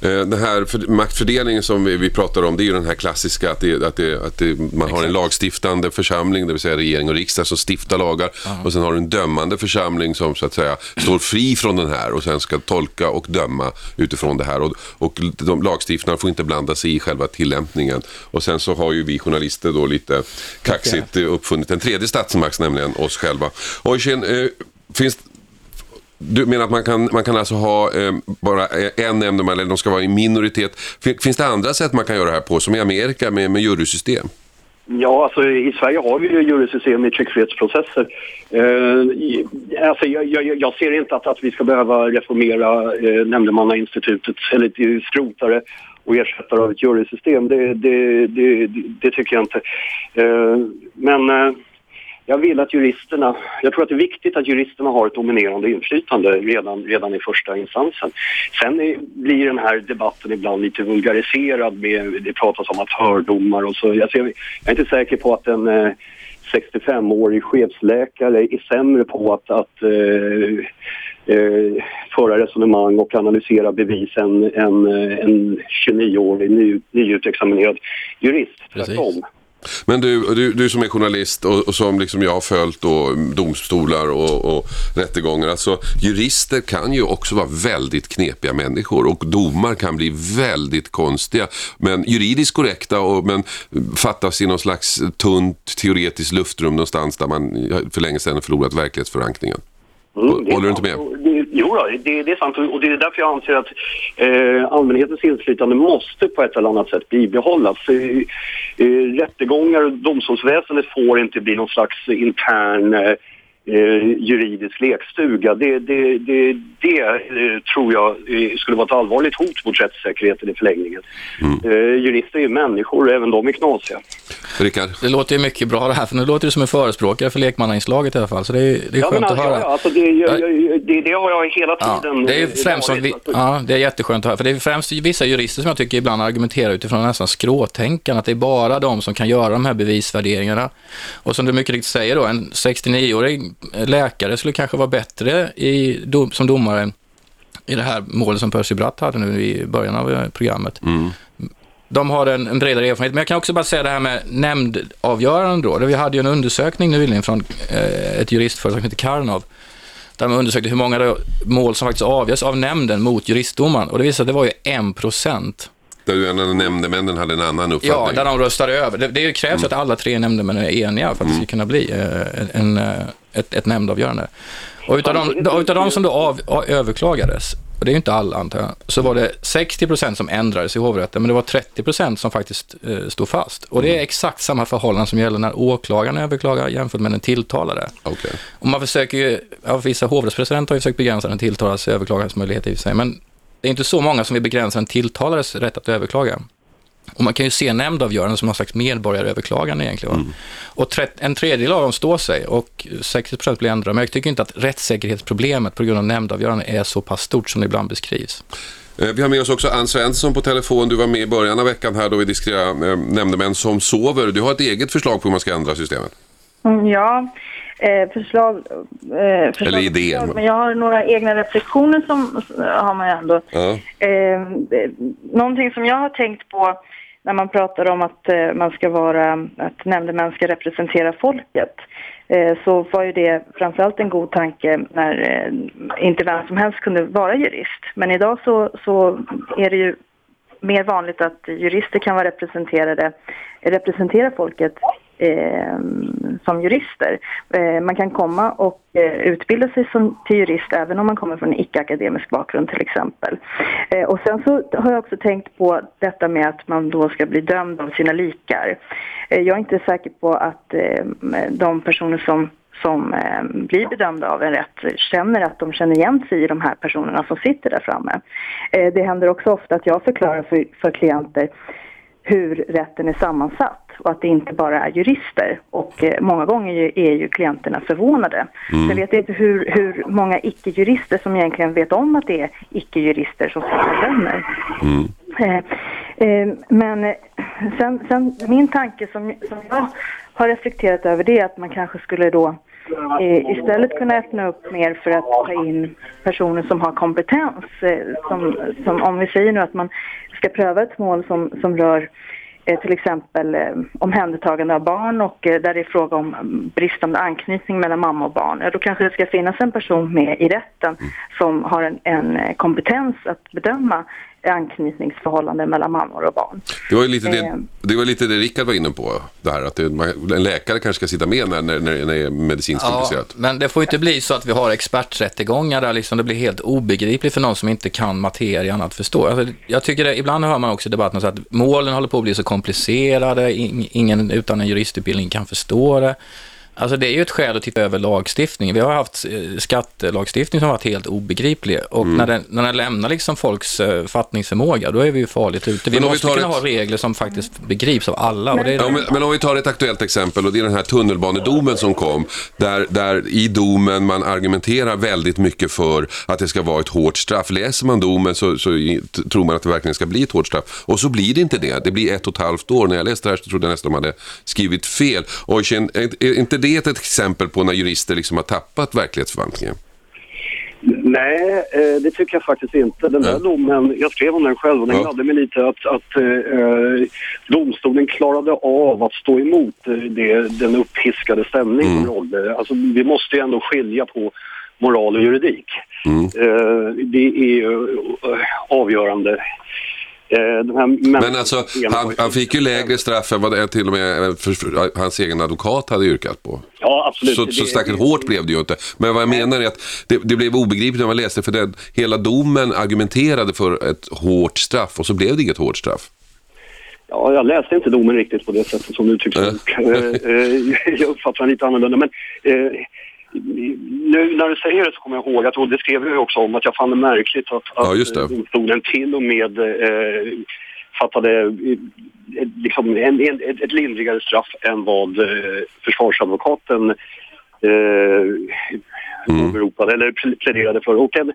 Eh, den här maktfördelningen som vi, pratar om, det är ju den här klassiska att, det, att, det, att det, man Exakt. har en lagstiftande församling, det vill säga regering och riksdag som stiftar lagar Aha. och sen har du en dömande församling som så att säga står fri från den här och sen ska tolka och döma utifrån det här och, och de lagstiftarna får inte blanda sig i själva tillämpningen och sen så har ju vi journalister då lite kaxigt uppfunnit en tredje statsmakt, nämligen oss själva. Oisin, finns du menar att man kan, man kan alltså ha eh, bara en nämndeman eller de ska vara i minoritet. Finns det andra sätt man kan göra det här på, som i Amerika med, med jurysystem? Ja, alltså i Sverige har vi ju jurysystem i tryckfrihetsprocesser. Eh, alltså, jag, jag, jag, ser inte att, att vi ska behöva reformera eh, nämndemannainstitutet eller eh, skrota det och ersätta det av ett jurysystem. Det, det, det, det, tycker jag inte. Eh, men eh, jag vill att juristerna, jag tror att det är viktigt att juristerna har ett dominerande inflytande redan, redan i första instansen. Sen är, blir den här debatten ibland lite vulgariserad med, det pratas om att fördomar och så. Alltså jag, jag är inte säker på att en eh, 65-årig chefsläkare är sämre på att, att eh, eh, föra resonemang och analysera bevis än eh, en, en 29-årig ny, nyutexaminerad jurist. Tvärtom. Men du, du, du som är journalist och, och, som liksom jag har följt då, domstolar och, och rättegångar. Alltså, jurister kan ju också vara väldigt knepiga människor och domar kan bli väldigt konstiga. Men juridiskt korrekta och, men fattas i någon slags tunt teoretiskt luftrum någonstans där man för länge sedan förlorat verklighetsförankringen. Mm, Håller du inte med? Jo, då, det, det, är sant och det är därför jag anser att eh, allmänhetens inflytande måste på ett eller annat sätt bibehållas. Eh, eh, rättegångar och domstolsväsendet får inte bli någon slags intern eh, eh, juridisk lekstuga. Det, det, det, det eh, tror jag eh, skulle vara ett allvarligt hot mot rättssäkerheten i förlängningen. Mm. Eh, jurister är ju människor, även de är knasiga. Rickard? Det låter ju mycket bra det här, för nu låter du som en förespråkare för lekmannainslaget i alla fall, så det är, det är ja, skönt alltså, att höra. Ja, alltså det, jag, det, det har jag hela tiden... Ja, det är främst som vi, ja, det är jätteskönt att höra, för det är främst vissa jurister som jag tycker ibland argumenterar utifrån nästan skråtänkande, att det är bara de som kan göra de här bevisvärderingarna. Och som du mycket riktigt säger då, en 69-årig läkare skulle kanske vara bättre i, som domare i det här målet som Percy Bratt hade nu i början av eh, programmet. Mm. De har en, en, bredare erfarenhet, men jag kan också bara säga det här med nämndavgörande då. Vi hade ju en undersökning nyligen från eh, ett juristföretag som heter Karnov Där man undersökte hur många mål som faktiskt avgörs av nämnden mot juristdomaren. Och det visade sig att det var ju en procent. Där du en av nämndemännen hade en annan Ja, uppfattning. där de röstar över. Det, det krävs att alla tre nämndemän är eniga för att det ska kunna bli eh, en, eh, ett, ett nämndavgörande. Och utav de, utav de som då av, av, överklagades, och det är ju inte alla antar jag, så var det 60 procent som ändrades i hovrätten, men det var 30 procent som faktiskt eh, stod fast. Och det är exakt samma förhållanden som gäller när åklagaren överklagar jämfört med den tilltalade. Okej. Och man försöker ju, ja, vissa hovrättspresidenter har ju försökt begränsa den tilltalades överklagansmöjlighet i sig, men det är inte så många som vill begränsa den tilltalades rätt att överklaga. Och man kan ju se nämndavgöranden som någon slags medborgaröverklagande egentligen. Va? Och tre- en tredjedel av dem står sig och 60 procent blir ändrade. Men jag tycker inte att rättssäkerhetsproblemet på grund av nämndavgöranden är så pass stort som det ibland beskrivs. Eh, Vi har med oss också Ann Svensson på telefon. Du var med i början av veckan här då vi diskuterade eh, nämndemän som sover. Du har ett eget förslag på hur man ska ändra systemet. Mm, Ja, eh, förslag, eh, förslag... Eller idéer. Men jag har några egna reflektioner som har man ju ändå. Ja. Eh, någonting som jag har tänkt på när man pratar om att eh, man ska vara, att nämndemän ska representera folket. Eh, så var ju det framförallt en god tanke när eh, inte vem som helst kunde vara jurist. Men idag så, så är det ju mer vanligt att jurister kan vara representerade, representera folket eh, som jurister. Eh, man kan komma och eh, utbilda sig som, till jurist även om man kommer från en icke-akademisk bakgrund till exempel. Eh, och sen så har jag också tänkt på detta med att man då ska bli dömd av sina likar. Eh, jag är inte säker på att eh, de personer som som eh, blir bedömda av en rätt känner att de känner igen sig i de här personerna som sitter där framme. Eh, det händer också ofta att jag förklarar för, för klienter hur rätten är sammansatt och att det inte bara är jurister. Och eh, många gånger ju- är ju klienterna förvånade. Jag vet inte hur, hur många icke-jurister som egentligen vet om att det är icke-jurister som sitter och dömer. Eh, eh, men eh, sen, sen min tanke som, som jag har reflekterat över det är att man kanske skulle då Eh, istället kunna öppna upp mer för att ta in personer som har kompetens. Eh, som, som om vi säger nu att man ska pröva ett mål som, som rör eh, till exempel omhändertagande av barn och där det är fråga om mm, bristande anknytning mellan mamma och barn. Ja, då kanske det ska finnas en person med i rätten som har en, en kompetens att bedöma anknytningsförhållanden mellan mammor och barn. Det var ju lite det, Eh. det, var lite det Rickard var inne på. Det här att det, en läkare kanske ska sitta med när, när, när det är medicinskt Ja, komplicerat. men det får ju inte bli så att vi har experträttegångar där liksom det blir helt obegripligt för någon som inte kan materian att förstå. Alltså, jag tycker det, ibland hör man också i debatten så att målen håller på att bli så komplicerade, ing- ingen utan en juristutbildning kan förstå det. Alltså det är ju ett skäl att titta över lagstiftning. Vi har haft eh, skattelagstiftning som varit helt obegriplig och Mm. när, den, när den lämnar liksom folks eh, fattningsförmåga, då är vi ju farligt ute. Vi Men vi måste tar kunna ett- ha regler som faktiskt begrips av alla. Och det är Ja, men, men om vi tar ett aktuellt exempel och det är den här tunnelbanedomen som kom. Där, där i domen man argumenterar väldigt mycket för att det ska vara ett hårt straff. Läser man domen så, så tror man att det verkligen ska bli ett hårt straff. Och så blir det inte det. Det blir ett och ett halvt år. När jag läste det här så trodde jag nästan de hade skrivit fel. Är är inte det ett exempel på när jurister liksom har tappat verklighetsförvanskningen? Nej, eh, det tycker jag faktiskt inte. Den där Ja. domen, jag skrev om den själv och den Ja. gladde mig lite att, att eh, domstolen klarade av att stå emot eh, det, den uppiskade stämning som rådde. Alltså, vi måste ju ändå skilja på moral och juridik. Eh, det är ju eh, avgörande. Eh, den Men alltså, han, han fick ju lägre straff än vad till och med eh, för, för, hans egen advokat hade yrkat på. Ja, absolut. Så, Det- så särskilt hårt blev det ju inte. Men vad jag menar är att det, det blev obegripligt när man läste för det, hela domen argumenterade för ett hårt straff och så blev det inget hårt straff. Ja, jag läste inte domen riktigt på det sättet som du tycks eh, Jag uppfattar den lite annorlunda. Men eh, nu när du säger det så kommer jag ihåg att, och det skrev jag ju också om, att jag fann det märkligt att, Ja, att eh, domstolen till och med eh, fattade eh, liksom en, en, ett, lindrigare straff än vad eh, försvarsadvokaten eh, Mm. åberopade eller pl- pläderade för. Och en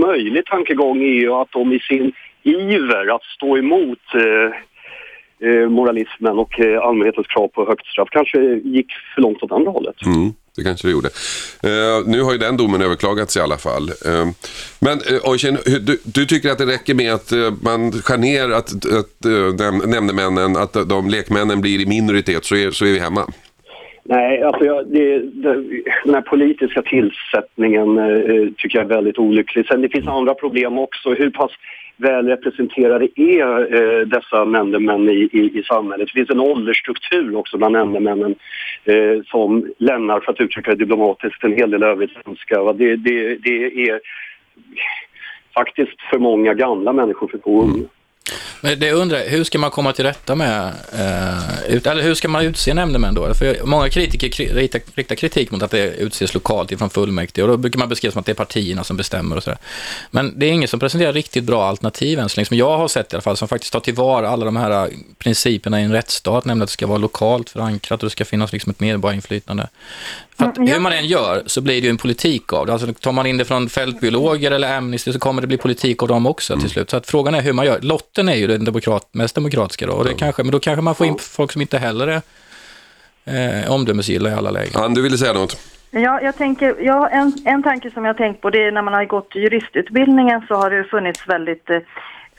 möjlig tankegång är ju att de i sin iver att stå emot eh, eh, moralismen och allmänhetens krav på högt straff kanske gick för långt åt andra hållet. Mm, det kanske det gjorde. Uh, nu har ju den domen överklagats i alla fall. Uh, men eh, uh, Oisin, du, du tycker att det räcker med att uh, man skär ner att, att uh, nämndemännen, att de lekmännen blir i minoritet så är, så är vi hemma? Nej, alltså jag, det, det, den här politiska tillsättningen eh, tycker jag är väldigt olycklig. Sen det finns andra problem också. Hur pass väl representerade är eh, dessa nämndemän i, i, i samhället? Det finns en åldersstruktur också bland nämndemännen eh, som lämnar, för att uttrycka det diplomatiskt, en hel del övrigt svenska. Det, det, det är faktiskt för många gamla människor för få unga. Men det undrar hur ska man komma till rätta med, eh, ut, eller hur ska man utse nämndemän då? För många kritiker kri- riktar, riktar kritik mot att det utses lokalt ifrån fullmäktige och då brukar man beskriva som att det är partierna som bestämmer och sådär. Men det är ingen som presenterar riktigt bra alternativ än så länge, som jag har sett i alla fall, som faktiskt tar tillvara alla de här eh, principerna i en rättsstat, nämligen att det ska vara lokalt förankrat och det ska finnas liksom ett medborgarinflytande. För att hur man än gör så blir det ju en politik av det. Alltså tar man in det från fältbiologer eller Amnesty så kommer det bli politik av dem också till slut. Så att frågan är hur man gör. Lotten är ju den demokrat, mest demokratiska då. Och det kanske, men då kanske man får in folk som inte heller är eh, omdömesgilla i alla lägen. Ann, du ville säga något? Ja, jag tänker, ja, en, en tanke som jag tänkt på det är när man har gått juristutbildningen så har det funnits väldigt eh,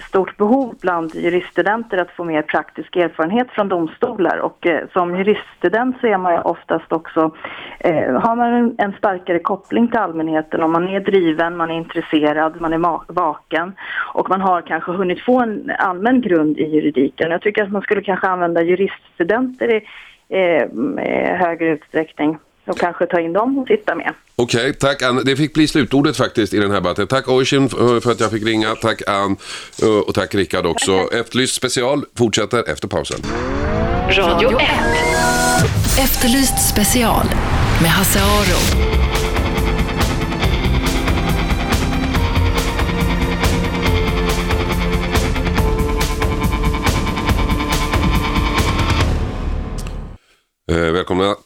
stort behov bland juriststudenter att få mer praktisk erfarenhet från domstolar. Och eh, som juriststudent så är man ju oftast också, eh, har man en, en starkare koppling till allmänheten. Om man är driven, man är intresserad, man är vaken. Och man har kanske hunnit få en allmän grund i juridiken. Jag tycker att man skulle kanske använda juriststudenter i eh, eh högre utsträckning och kanske ta in dem och sitta med. Okej, tack Ann. Det fick bli slutordet faktiskt i den här debatten. Tack Oisin för för att jag fick ringa. Tack Ann eh, och tack Rickard också. Efterlyst special fortsätter efter pausen. Radio 1. Efterlyst special med Hasse Aro.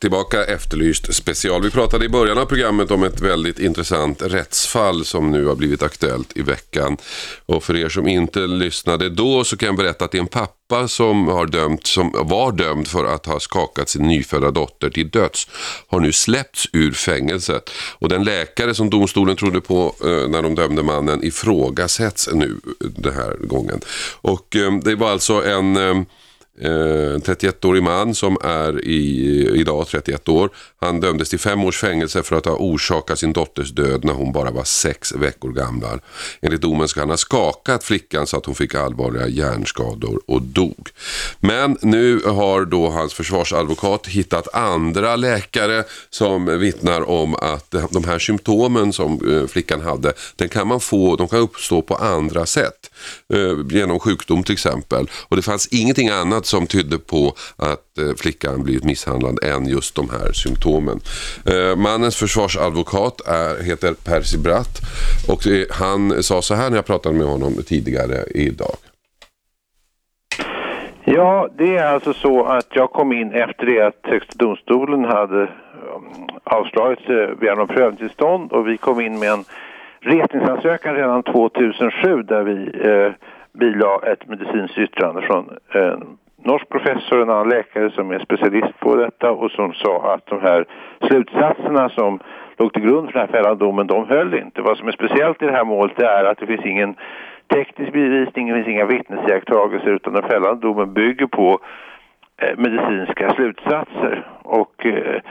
Tillbaka Efterlyst special. Vi pratade i början av programmet om ett väldigt intressant rättsfall som nu har blivit aktuellt i veckan. Och för er som inte lyssnade då så kan jag berätta att det är en pappa som, har dömt, som var dömd för att ha skakat sin nyfödda dotter till döds har nu släppts ur fängelset. Och den läkare som domstolen trodde på eh, när de dömde mannen ifrågasätts nu den här gången. Och eh, det var alltså en eh, Eh, en 31-årig man som är i, idag 31 år. Han dömdes till fem års fängelse för att ha orsakat sin dotters död när hon bara var sex veckor gammal. Enligt domen ska han ha skakat flickan så att hon fick allvarliga hjärnskador och dog. Men nu har då hans försvarsadvokat hittat andra läkare som vittnar om att de här symptomen som eh, flickan hade, den kan man få, de kan uppstå på andra sätt. Eh, genom sjukdom till exempel. Och det fanns ingenting annat som tydde på att eh, flickan blivit misshandlad än just de här symptomen. Eh, mannens försvarsadvokat är, heter Percy Bratt och han sa så här när jag pratade med honom tidigare idag. Ja, det är alltså så att jag kom in efter det att Högsta domstolen hade avslagit begäran om prövningstillstånd och vi kom in med en resningsansökan redan 2007 där vi eh, bilade ett medicinskt yttrande från en norsk professor och en annan läkare som är specialist på detta och som sa att de här slutsatserna som låg till grund för den här fällande domen, de höll inte. Vad som är speciellt i det här målet är att det finns ingen teknisk bevisning, det finns inga vittnesiakttagelser utan den fällande domen bygger på eh, medicinska slutsatser. Och eh,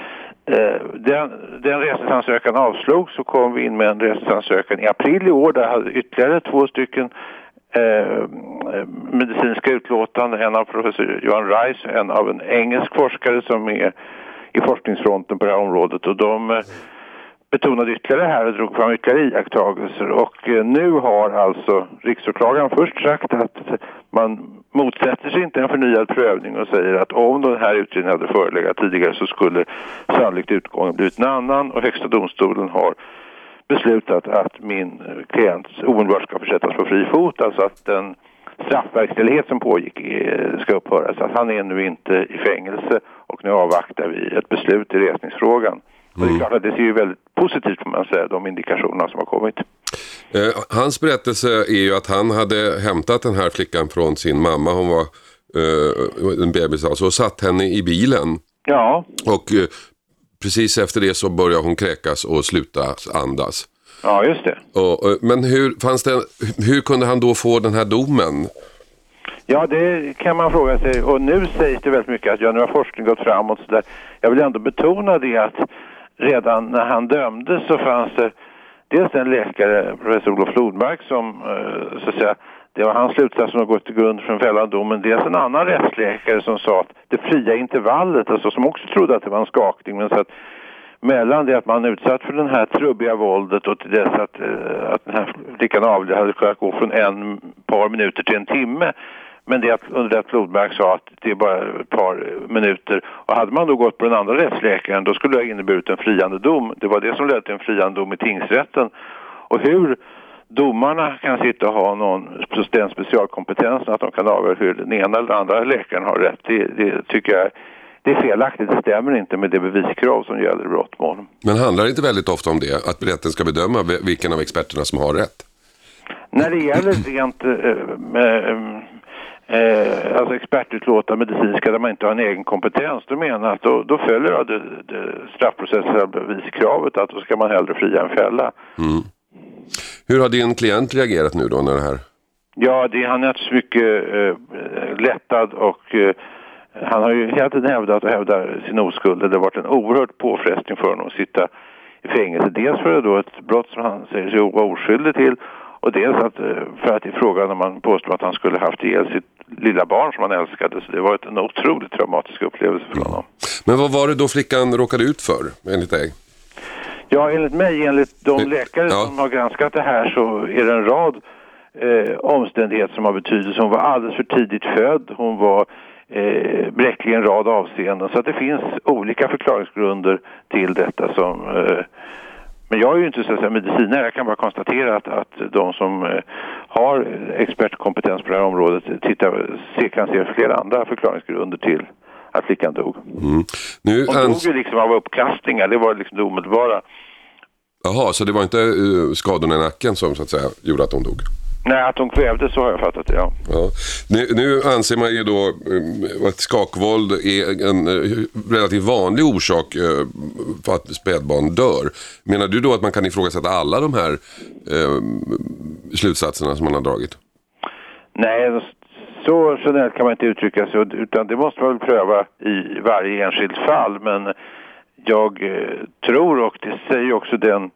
Eh, den, den resesansökan avslogs så kom vi in med en resesansökan i april i år. Där hade ytterligare två stycken eh, medicinska utlåtanden, en av professor Johan Reis och en av en engelsk forskare som är i forskningsfronten på det här området. Och de eh, betonade ytterligare här och drog fram ytterligare iakttagelser och eh, nu har alltså riksåklagaren först sagt att man motsätter sig inte en förnyad prövning och säger att om den här utredningen hade förelegat tidigare så skulle sannolikt utgången blivit en annan och Högsta domstolen har beslutat att min eh, klient omedelbart ska försättas på fri fot, alltså att den straffverkställighet som pågick eh, ska upphöra. Så att han är nu inte i fängelse och nu avvaktar vi ett beslut i resningsfrågan. Och det är klart att det ser ju väldigt positivt får man säga, de indikationerna som har kommit. Eh, hans berättelse är ju att han hade hämtat den här flickan från sin mamma. Hon var eh, en bebis alltså och satt henne i bilen. Ja, Och eh, precis efter det så började hon kräkas och sluta andas. ja just det. Och, och, men hur, fanns det, hur kunde han då få den här domen? Ja, det kan man fråga sig. Och nu sägs det väldigt mycket att ja, nu har forskningen gått framåt. Så där. Jag vill ändå betona det att redan när han dömdes så fanns det dels en läkare, professor Olof Flodmark, som eh, så att säga, det var hans slutsats som har gått till grund för den fällande domen. Dels en annan rättsläkare som sa att det fria intervallet, alltså som också trodde att det var en skakning, men så att mellan det att man utsatt för det här trubbiga våldet och till dess att, eh, att den här flickan avled hade kunnat gå från en par minuter till en timme. Men det att, under att Flodmark sa att det är bara ett par minuter. Och hade man då gått på den andra rättsläkaren då skulle det ha inneburit en friande dom. Det var det som ledde till en friande dom i tingsrätten. Och hur domarna kan sitta och ha någon den specialkompetensen att de kan avgöra hur den ena eller andra läkaren har rätt. Det, det tycker jag det är felaktigt. Det stämmer inte med det beviskrav som gäller i brottmål. Men handlar det inte väldigt ofta om det? Att rätten ska bedöma vilken av experterna som har rätt? När det gäller rent äh, äh, alltså expertutlåtande medicinska där man inte har en egen kompetens, då menar att då, då följer det, det straffprocessuella beviskravet att då ska man hellre fria än fälla. Mm. Hur har din klient reagerat nu då när det här? Ja, det, han är naturligtvis mycket äh, lättad och han har ju hela tiden hävdat och hävdar sin oskuld. Det har varit en oerhört påfrestning för honom att sitta i fängelse. Dels för då ett brott som han säger sig vara oskyldig till och dels att, eh, för att är frågan om man påstår att han skulle haft ihjäl sitt lilla barn som han älskade. Så det var en otroligt traumatisk upplevelse för honom. Men vad var det då flickan råkade ut för enligt dig? Ja, enligt mig, enligt de läkare ja. som har granskat det här så är det en rad eh, omständigheter som har betydelse. Hon var alldeles för tidigt född. Hon var eh, bräcklig i en rad avseenden. Så att det finns olika förklaringsgrunder till detta som eh, men jag är ju inte så att säga, medicinare, jag kan bara konstatera att, att de som eh, har expertkompetens på det här området tittar, se, kan se flera andra förklaringsgrunder till att flickan dog. Mm. Nu Hon dog ju liksom av uppkastningar, det var liksom det omedelbara. Jaha, så det var inte uh, skadorna i nacken som så att säga gjorde att hon dog? Nej, att hon kvävdes så har jag fattat det, ja. ja. Nu, nu anser man ju då eh, att skakvåld är en eh, relativt vanlig orsak eh, för att spädbarn dör. Menar du då att man kan ifrågasätta alla de här eh, slutsatserna som man har dragit? Nej, så generellt kan man inte uttrycka sig, utan det måste man väl pröva i varje enskilt fall. Men jag tror, och det säger också den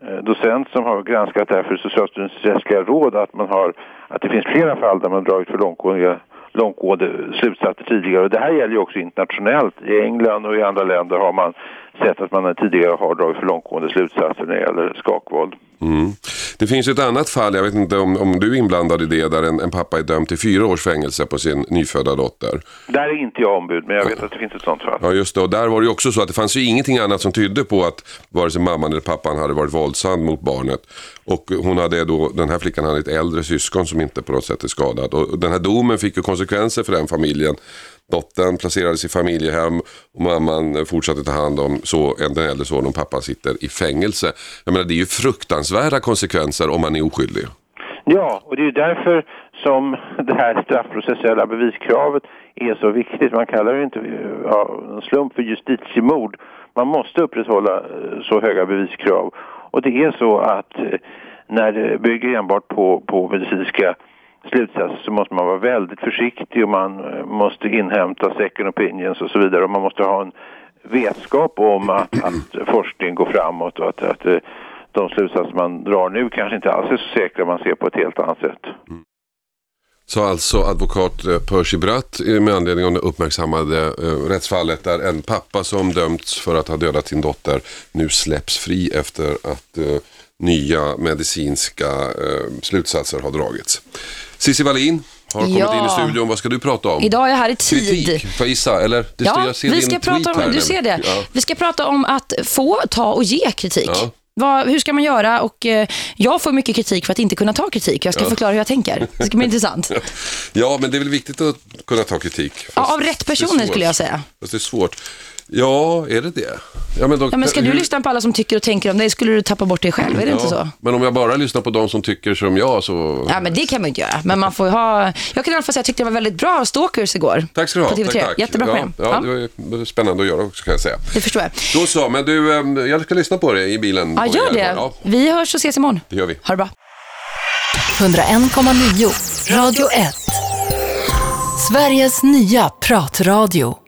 Eh, docent som har granskat det här för Socialstyrelsens rättsliga råd att, man har, att det finns flera fall där man dragit för långtgående, långtgående slutsatser tidigare. Och det här gäller ju också internationellt. I England och i andra länder har man sett att man tidigare har dragit för långtgående slutsatser när det gäller skakvåld. Mm. Det finns ett annat fall, jag vet inte om, om du är inblandad i det, där en, en, pappa är dömd till fyra års fängelse på sin nyfödda dotter. Där är inte jag ombud, men jag vet att det finns ett sånt fall. Ja, just det. Och där var det ju också så att det fanns ju ingenting annat som tydde på att vare sig mamman eller pappan hade varit våldsam mot barnet. Och hon hade då, den här flickan hade ett äldre syskon som inte på något sätt är skadad. Och den här domen fick ju konsekvenser för den familjen. Dottern placerades i familjehem och mamman eh, fortsatte ta hand om så, den äldre sonen och pappan sitter i fängelse. Jag menar, det är ju fruktansvärda konsekvenser om man är oskyldig. Ja, och det är ju därför som det här straffprocessuella beviskravet är så viktigt. Man kallar det inte eh, ja, en slump för justitiemord. Man måste upprätthålla eh, så höga beviskrav. Och det är så att när det bygger enbart på, på medicinska slutsatser så måste man vara väldigt försiktig och man eh, måste inhämta second opinions och så vidare. Och man måste ha en vetskap om att, att forskningen går framåt och att, att eh, de slutsatser man drar nu kanske inte alls är så säkra man ser på ett helt annat sätt. Mm. Så alltså advokat eh, Percy Bratt med anledning av det uppmärksammade rättsfallet där en pappa som dömts för att ha dödat sin dotter nu släpps fri efter att eh, nya medicinska eh, slutsatser har dragits. Cissi Wallin har kommit ja. in i studion. Vad ska du prata om? Idag är jag här i tid. Kritik, gissa? Eller? Det ja, jag ser vi ska prata om, du ser det. Ja. Vi ska prata om att få, ta och ge kritik. Ja. Vad, hur ska man göra? Och eh, jag får mycket kritik för att inte kunna ta kritik. Jag ska ja. förklara hur jag tänker. Det ska bli intressant. Ja, men det är väl viktigt att kunna ta kritik. Ja, av rätt personer skulle jag säga. Fast det är svårt. Ja, är det det? Ja, men, då, ja, men ska du lyssna på alla som tycker och tänker om dig skulle du tappa bort dig själv, är det ja, inte så? Men om jag bara lyssnar på de som tycker som jag så... Ja, men det kan man inte göra. Men man får ha... Jag kan i alla fall säga att jag tyckte det var väldigt bra Stalkers igår. Tack ska du ha. Tack, tack. Jättebra program. Ja, ja, det var spännande att göra också kan jag säga. Det förstår jag. Då så, men du, ehm, jag ska lyssna på det i bilen. Ja, gör det. Ja. Vi hörs och ses imorgon. Det gör vi. Ha det bra. 101,9 Radio 1 Sveriges nya pratradio